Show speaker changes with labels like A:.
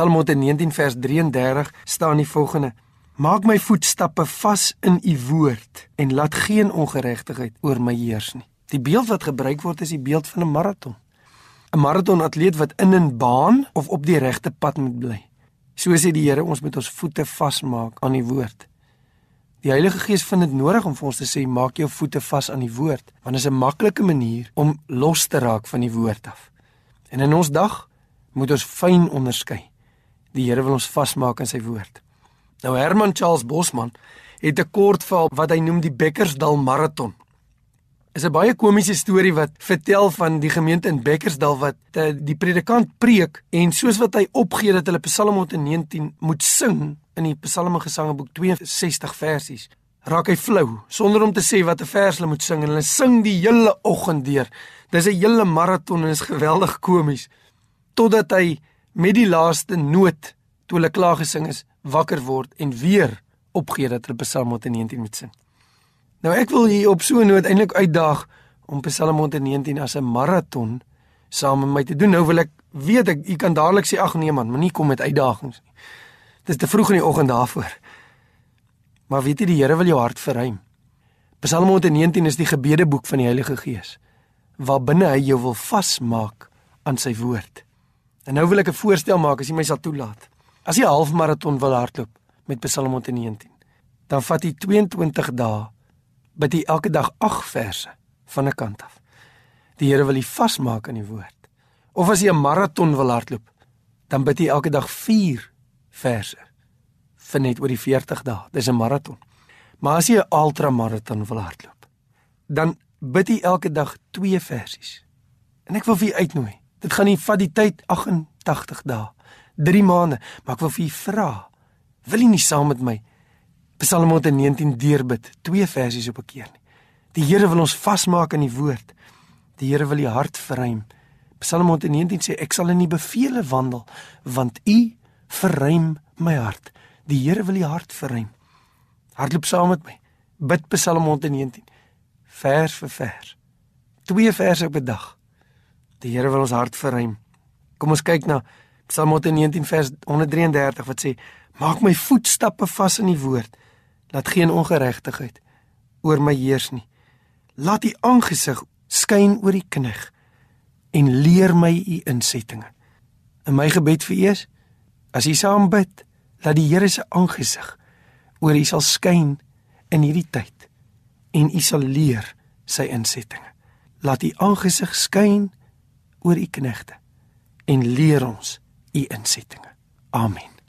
A: Psalm 119 vers 33 staan die volgende: Maak my voetstappe vas in u woord en laat geen ongeregtigheid oor my heers nie. Die beeld wat gebruik word is die beeld van 'n maraton. 'n Maratonatleet wat in 'n baan of op die regte pad moet bly. So sê die Here ons moet ons voete vasmaak aan die woord. Die Heilige Gees vind dit nodig om vir ons te sê maak jou voete vas aan die woord, want dit is 'n maklike manier om los te raak van die woord af. En in ons dag moet ons fyn onderskei. Die Here wil ons vasmaak aan sy woord. Nou Herman Charles Bosman het 'n kort verhaal wat hy noem die Bekkersdal maraton. Is 'n baie komiese storie wat vertel van die gemeente in Bekkersdal wat uh, die predikant preek en soos wat hy opgee dat hulle Psalm 119 moet sing in die Psalme Gesangeboek 62 versies, raak hy flou sonder om te sê watter vers hulle moet sing en hulle sing die hele oggend deur. Dis 'n hele maraton en is geweldig komies totdat hy met die laaste noot toe hulle klaar gesing is wakker word en weer opgee dat hulle Psalm 119 moet sing. Nou ek wil hier op so 'n noot eintlik uitdaag om Psalm 119 as 'n maraton saam met my te doen. Nou wil ek weet ek u kan dadelik sê ag nee man, moenie kom met uitdagings nie. Dit is te vroeg in die oggend daarvoor. Maar weet jy die Here wil jou hart verruim. Psalm 119 is die gebedeboek van die Heilige Gees waar binne hy jou wil vasmaak aan sy woord. En nou wil ek 'n voorstel maak as jy my sal toelaat. As jy 'n halfmaraton wil hardloop met Psalm 119, dan vat jy 22 dae bid jy elke dag 8 verse van 'n kant af. Die Here wil jy vasmaak aan die woord. Of as jy 'n maraton wil hardloop, dan bid jy elke dag 4 verse vir net oor die 40 dae. Dis 'n maraton. Maar as jy 'n ultramaraton wil hardloop, dan bid jy elke dag 2 versies. En ek wil vir jou uitnooi. Dit gaan nie vat die tyd 88 dae. 3 maande, maar ek wil vir u vra, wil u nie saam met my Psalm 119 deurbid, twee versies op 'n keer nie. Die Here wil ons vasmaak in die woord. Die Here wil die hart verruim. Psalm 119 sê ek sal in die bevele wandel, want u verruim my hart. Die Here wil die hart verruim. Hardloop saam met my. Bid Psalm 119 vers vir vers. Twee verse op 'n dag. Die Here wil ons hart verruim. Kom ons kyk na Psalm 119 vers 133 wat sê: Maak my voetstappe vas in die woord. Laat geen ongeregtigheid oor my heers nie. Laat u aangesig skyn oor die knig en leer my u insettinge. In my gebed vir u is as u saam bid, laat die Here se aangesig oor u sal skyn in hierdie tyd en u sal leer sy insettinge. Laat u aangesig skyn oor u knegte en leer ons u insettinge. Amen.